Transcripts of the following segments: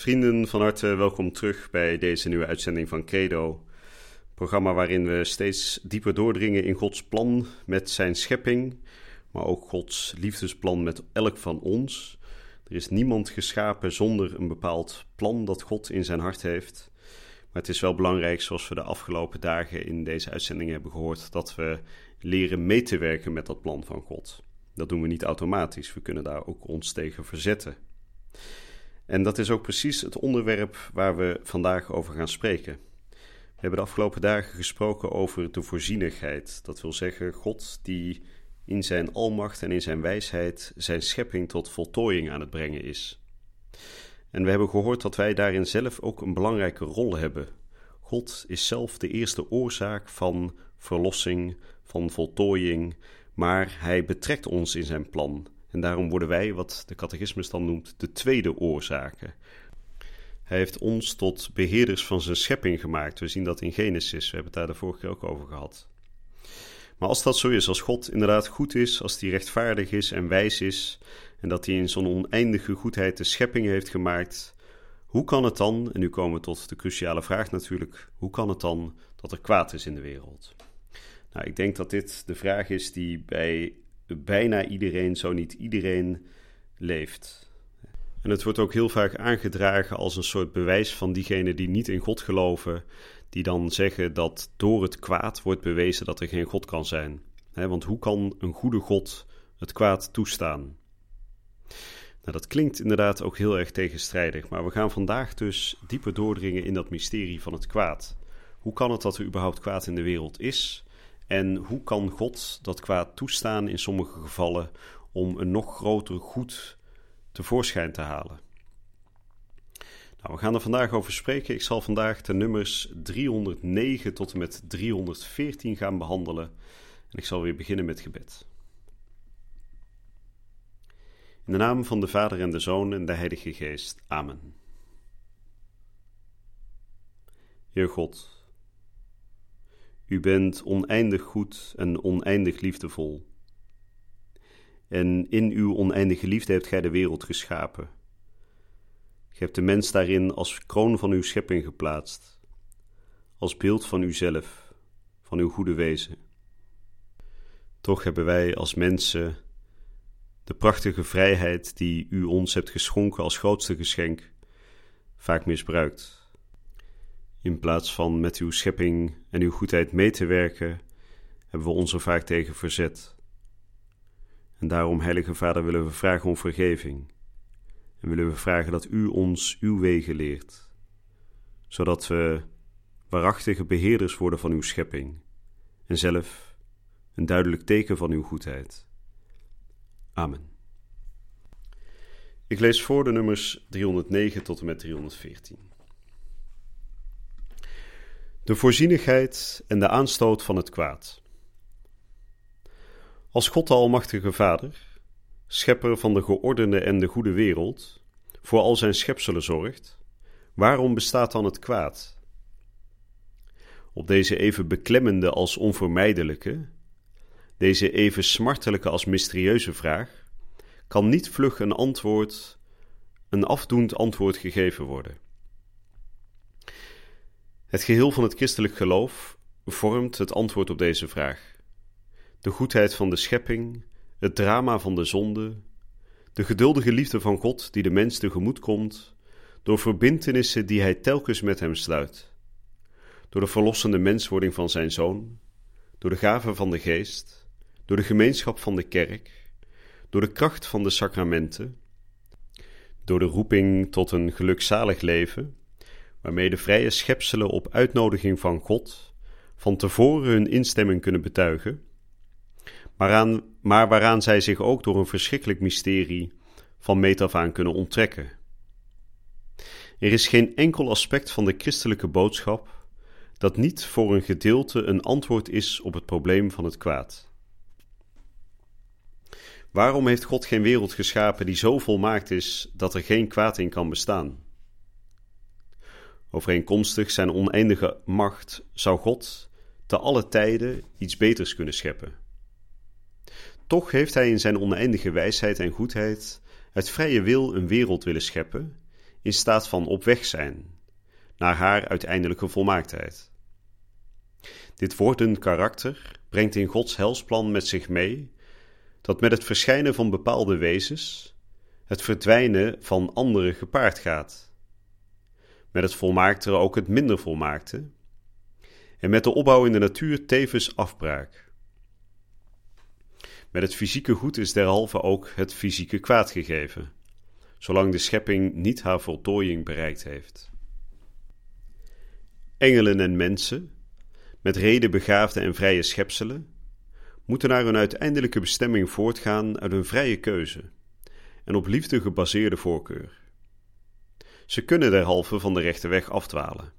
Vrienden, van harte welkom terug bij deze nieuwe uitzending van Credo. Programma waarin we steeds dieper doordringen in Gods plan met zijn schepping, maar ook Gods liefdesplan met elk van ons. Er is niemand geschapen zonder een bepaald plan dat God in zijn hart heeft. Maar het is wel belangrijk, zoals we de afgelopen dagen in deze uitzending hebben gehoord, dat we leren mee te werken met dat plan van God. Dat doen we niet automatisch, we kunnen daar ook ons tegen verzetten. En dat is ook precies het onderwerp waar we vandaag over gaan spreken. We hebben de afgelopen dagen gesproken over de voorzienigheid. Dat wil zeggen, God die in zijn almacht en in zijn wijsheid zijn schepping tot voltooiing aan het brengen is. En we hebben gehoord dat wij daarin zelf ook een belangrijke rol hebben. God is zelf de eerste oorzaak van verlossing, van voltooiing, maar hij betrekt ons in zijn plan. En daarom worden wij, wat de catechismus dan noemt, de tweede oorzaken. Hij heeft ons tot beheerders van zijn schepping gemaakt. We zien dat in Genesis, we hebben het daar de vorige keer ook over gehad. Maar als dat zo is, als God inderdaad goed is, als hij rechtvaardig is en wijs is, en dat hij in zo'n oneindige goedheid de schepping heeft gemaakt, hoe kan het dan, en nu komen we tot de cruciale vraag natuurlijk, hoe kan het dan dat er kwaad is in de wereld? Nou, ik denk dat dit de vraag is die bij bijna iedereen, zo niet iedereen, leeft. En het wordt ook heel vaak aangedragen als een soort bewijs van diegenen die niet in God geloven, die dan zeggen dat door het kwaad wordt bewezen dat er geen God kan zijn. want hoe kan een goede God het kwaad toestaan? Nou, dat klinkt inderdaad ook heel erg tegenstrijdig, maar we gaan vandaag dus dieper doordringen in dat mysterie van het kwaad. Hoe kan het dat er überhaupt kwaad in de wereld is? En hoe kan God dat kwaad toestaan in sommige gevallen om een nog groter goed tevoorschijn te halen? Nou, we gaan er vandaag over spreken. Ik zal vandaag de nummers 309 tot en met 314 gaan behandelen. En ik zal weer beginnen met gebed. In de naam van de Vader en de Zoon en de Heilige Geest. Amen. Heer God, u bent oneindig goed en oneindig liefdevol. En in uw oneindige liefde hebt gij de wereld geschapen. Gij hebt de mens daarin als kroon van uw schepping geplaatst, als beeld van uzelf, van uw goede wezen. Toch hebben wij als mensen de prachtige vrijheid die u ons hebt geschonken als grootste geschenk vaak misbruikt. In plaats van met uw schepping en uw goedheid mee te werken, hebben we ons er vaak tegen verzet. En daarom, Heilige Vader, willen we vragen om vergeving. En willen we vragen dat u ons uw wegen leert, zodat we waarachtige beheerders worden van uw schepping en zelf een duidelijk teken van uw goedheid. Amen. Ik lees voor de nummers 309 tot en met 314. De voorzienigheid en de aanstoot van het kwaad. Als God de Almachtige Vader, schepper van de geordende en de goede wereld, voor al zijn schepselen zorgt, waarom bestaat dan het kwaad? Op deze even beklemmende als onvermijdelijke, deze even smartelijke als mysterieuze vraag, kan niet vlug een antwoord, een afdoend antwoord gegeven worden. Het geheel van het christelijk geloof vormt het antwoord op deze vraag. De goedheid van de schepping, het drama van de zonde, de geduldige liefde van God die de mens tegemoet komt, door verbintenissen die hij telkens met hem sluit, door de verlossende menswording van zijn zoon, door de gave van de geest, door de gemeenschap van de kerk, door de kracht van de sacramenten, door de roeping tot een gelukzalig leven waarmee de vrije schepselen op uitnodiging van God van tevoren hun instemming kunnen betuigen, maar, maar waaraan zij zich ook door een verschrikkelijk mysterie van meet af aan kunnen onttrekken. Er is geen enkel aspect van de christelijke boodschap dat niet voor een gedeelte een antwoord is op het probleem van het kwaad. Waarom heeft God geen wereld geschapen die zo volmaakt is dat er geen kwaad in kan bestaan? Overeenkomstig zijn oneindige macht zou God te alle tijden iets beters kunnen scheppen. Toch heeft Hij in zijn oneindige wijsheid en goedheid uit vrije wil een wereld willen scheppen, in staat van op weg zijn, naar haar uiteindelijke volmaaktheid. Dit wordend karakter brengt in Gods helsplan met zich mee dat met het verschijnen van bepaalde wezens het verdwijnen van andere gepaard gaat. Met het volmaaktere ook het minder volmaakte, en met de opbouw in de natuur tevens afbraak. Met het fysieke goed is derhalve ook het fysieke kwaad gegeven, zolang de schepping niet haar voltooiing bereikt heeft. Engelen en mensen, met reden begaafde en vrije schepselen, moeten naar hun uiteindelijke bestemming voortgaan uit een vrije keuze en op liefde gebaseerde voorkeur. Ze kunnen derhalve van de rechte weg afdwalen.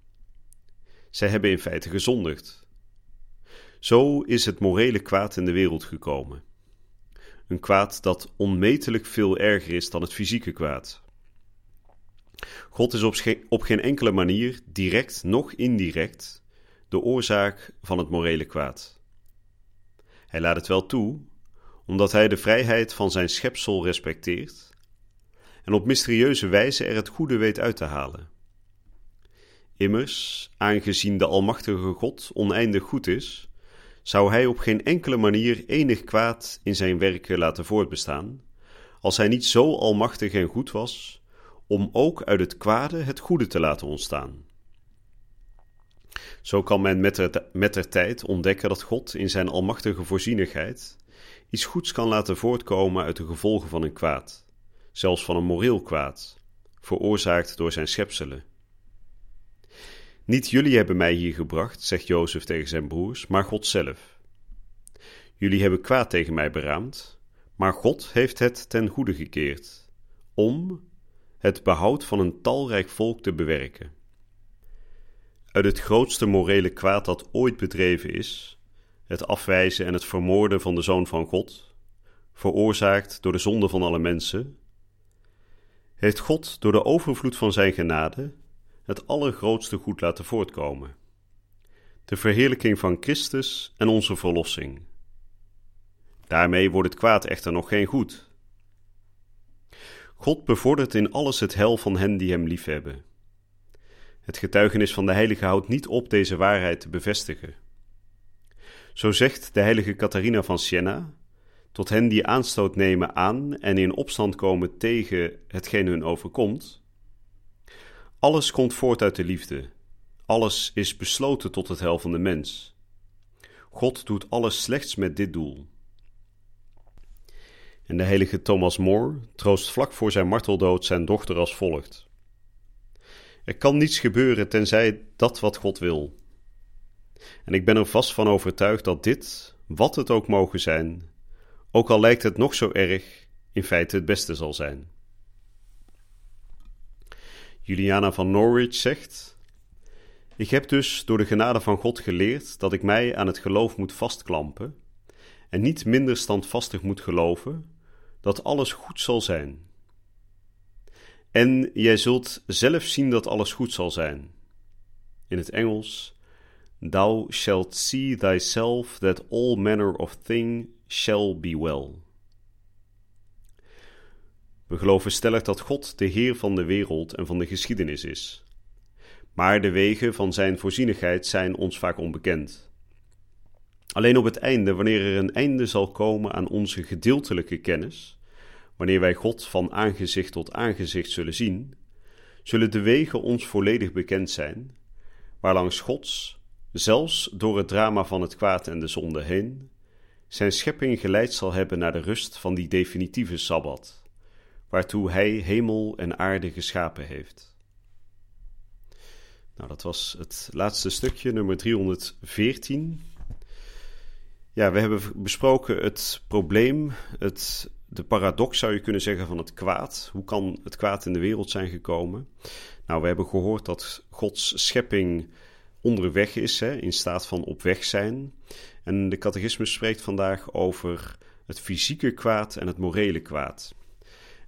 Zij hebben in feite gezondigd. Zo is het morele kwaad in de wereld gekomen. Een kwaad dat onmetelijk veel erger is dan het fysieke kwaad. God is op, geen enkele manier, direct noch indirect, de oorzaak van het morele kwaad. Hij laat het wel toe, omdat hij de vrijheid van zijn schepsel respecteert en op mysterieuze wijze er het goede weet uit te halen. Immers, aangezien de Almachtige God oneindig goed is, zou hij op geen enkele manier enig kwaad in zijn werken laten voortbestaan, als hij niet zo almachtig en goed was, om ook uit het kwade het goede te laten ontstaan. Zo kan men met der, tijd ontdekken dat God in zijn almachtige voorzienigheid iets goeds kan laten voortkomen uit de gevolgen van een kwaad, zelfs van een moreel kwaad, veroorzaakt door zijn schepselen. Niet jullie hebben mij hier gebracht, zegt Jozef tegen zijn broers, maar God zelf. Jullie hebben kwaad tegen mij beraamd, maar God heeft het ten goede gekeerd, om het behoud van een talrijk volk te bewerken. Uit het grootste morele kwaad dat ooit bedreven is, het afwijzen en het vermoorden van de Zoon van God, veroorzaakt door de zonde van alle mensen, heeft God door de overvloed van zijn genade het allergrootste goed laten voortkomen: de verheerlijking van Christus en onze verlossing. Daarmee wordt het kwaad echter nog geen goed. God bevordert in alles het hel van hen die hem liefhebben. Het getuigenis van de heilige houdt niet op deze waarheid te bevestigen. Zo zegt de heilige Catharina van Siena tot hen die aanstoot nemen aan en in opstand komen tegen hetgeen hun overkomt: Alles komt voort uit de liefde. Alles is besloten tot het hel van de mens. God doet alles slechts met dit doel. En de heilige Thomas More troost vlak voor zijn marteldood zijn dochter als volgt. Er kan niets gebeuren tenzij dat wat God wil. En ik ben er vast van overtuigd dat dit, wat het ook mogen zijn, ook al lijkt het nog zo erg, in feite het beste zal zijn. Juliana van Norwich zegt: Ik heb dus door de genade van God geleerd dat ik mij aan het geloof moet vastklampen en niet minder standvastig moet geloven dat alles goed zal zijn. En jij zult zelf zien dat alles goed zal zijn. In het Engels: Thou shalt see thyself that all manner of thing shall be well. We geloven stellig dat God de Heer van de wereld en van de geschiedenis is. Maar de wegen van zijn voorzienigheid zijn ons vaak onbekend. Alleen op het einde, wanneer er een einde zal komen aan onze gedeeltelijke kennis, Wanneer wij God van aangezicht tot aangezicht zullen zien, zullen de wegen ons volledig bekend zijn, waarlangs Gods, zelfs door het drama van het kwaad en de zonde heen, zijn schepping geleid zal hebben naar de rust van die definitieve sabbat, waartoe Hij hemel en aarde geschapen heeft. Nou, dat was het laatste stukje, nummer 314. Ja, we hebben besproken het probleem, het de paradox, zou je kunnen zeggen, van het kwaad. Hoe kan het kwaad in de wereld zijn gekomen? Nou, we hebben gehoord dat Gods schepping onderweg is, hè, in staat van op weg zijn. En de catechismus spreekt vandaag over het fysieke kwaad en het morele kwaad.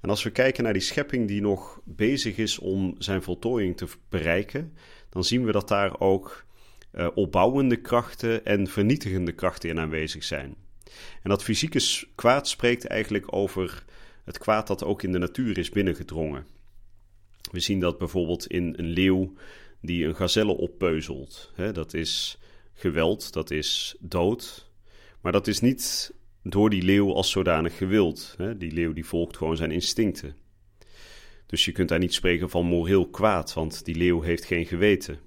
En als we kijken naar die schepping die nog bezig is om zijn voltooiing te bereiken, dan zien we dat daar ook uh, opbouwende krachten en vernietigende krachten in aanwezig zijn. En dat fysieke kwaad spreekt eigenlijk over het kwaad dat ook in de natuur is binnengedrongen. We zien dat bijvoorbeeld in een leeuw die een gazelle oppeuzelt. dat is geweld, dat is dood. Maar dat is niet door die leeuw als zodanig gewild. Die leeuw die volgt gewoon zijn instincten. Dus je kunt daar niet spreken van moreel kwaad, want die leeuw heeft geen geweten.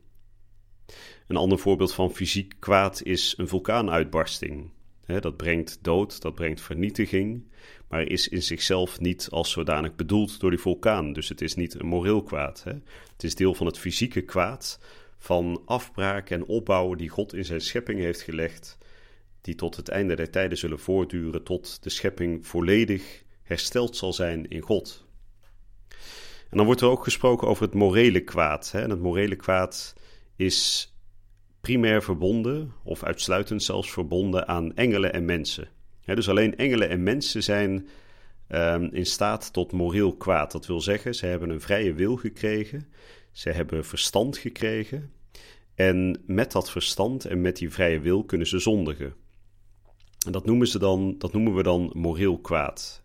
Een ander voorbeeld van fysiek kwaad is een vulkaanuitbarsting. dat brengt dood, dat brengt vernietiging, maar is in zichzelf niet als zodanig bedoeld door die vulkaan. Dus het is niet een moreel kwaad. Het is deel van het fysieke kwaad van afbraak en opbouw die God in zijn schepping heeft gelegd, die tot het einde der tijden zullen voortduren, tot de schepping volledig hersteld zal zijn in God. En dan wordt er ook gesproken over het morele kwaad. En het morele kwaad is primair verbonden, of uitsluitend zelfs verbonden aan engelen en mensen. Dus alleen engelen en mensen zijn um, in staat tot moreel kwaad. Dat wil zeggen, ze hebben een vrije wil gekregen, ze hebben verstand gekregen. En met dat verstand en met die vrije wil kunnen ze zondigen. En dat noemen, ze dan, dat noemen we dan moreel kwaad.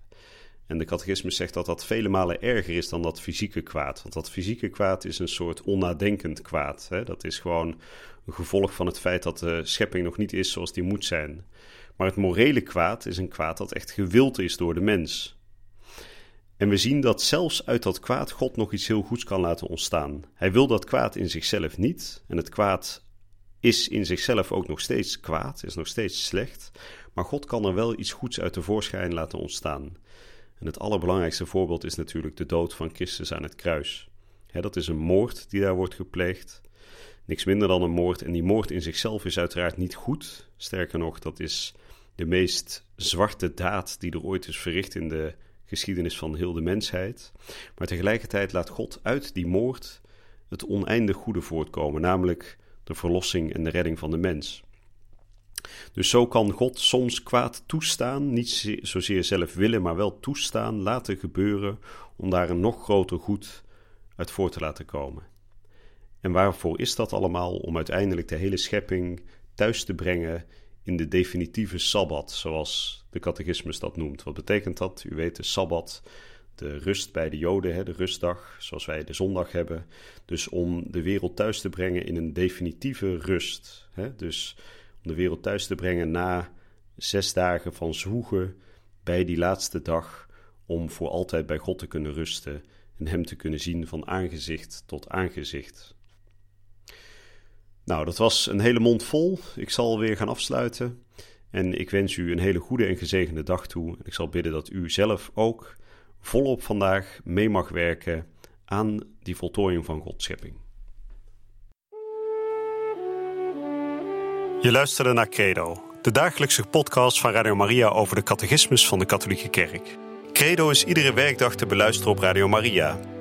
En de catechismus zegt dat dat vele malen erger is dan dat fysieke kwaad. Want dat fysieke kwaad is een soort onnadenkend kwaad. Hè? Dat is gewoon een gevolg van het feit dat de schepping nog niet is zoals die moet zijn. Maar het morele kwaad is een kwaad dat echt gewild is door de mens. En we zien dat zelfs uit dat kwaad God nog iets heel goeds kan laten ontstaan. Hij wil dat kwaad in zichzelf niet. En het kwaad is in zichzelf ook nog steeds kwaad, is nog steeds slecht. Maar God kan er wel iets goeds uit de voorschijn laten ontstaan. En het allerbelangrijkste voorbeeld is natuurlijk de dood van Christus aan het kruis. dat is een moord die daar wordt gepleegd. Niks minder dan een moord. En die moord in zichzelf is uiteraard niet goed. Sterker nog, dat is de meest zwarte daad die er ooit is verricht in de geschiedenis van heel de mensheid. Maar tegelijkertijd laat God uit die moord het oneindig goede voortkomen, namelijk de verlossing en de redding van de mens. Dus zo kan God soms kwaad toestaan, niet zozeer zelf willen, maar wel toestaan, laten gebeuren, om daar een nog groter goed uit voor te laten komen. En waarvoor is dat allemaal? Om uiteindelijk de hele schepping thuis te brengen in de definitieve sabbat, zoals de catechismus dat noemt. Wat betekent dat? U weet, de sabbat, de rust bij de Joden, hè, de rustdag, zoals wij de zondag hebben. Dus om de wereld thuis te brengen in een definitieve rust. Hè? Dus om de wereld thuis te brengen na zes dagen van zwoegen bij die laatste dag, om voor altijd bij God te kunnen rusten en Hem te kunnen zien van aangezicht tot aangezicht. Nou, dat was een hele mond vol. Ik zal weer gaan afsluiten. En ik wens u een hele goede en gezegende dag toe. En ik zal bidden dat u zelf ook volop vandaag mee mag werken aan die voltooiing van Gods schepping. Je luisterde naar Credo, de dagelijkse podcast van Radio Maria over de catechismus van de Katholieke Kerk. Credo is iedere werkdag te beluisteren op Radio Maria.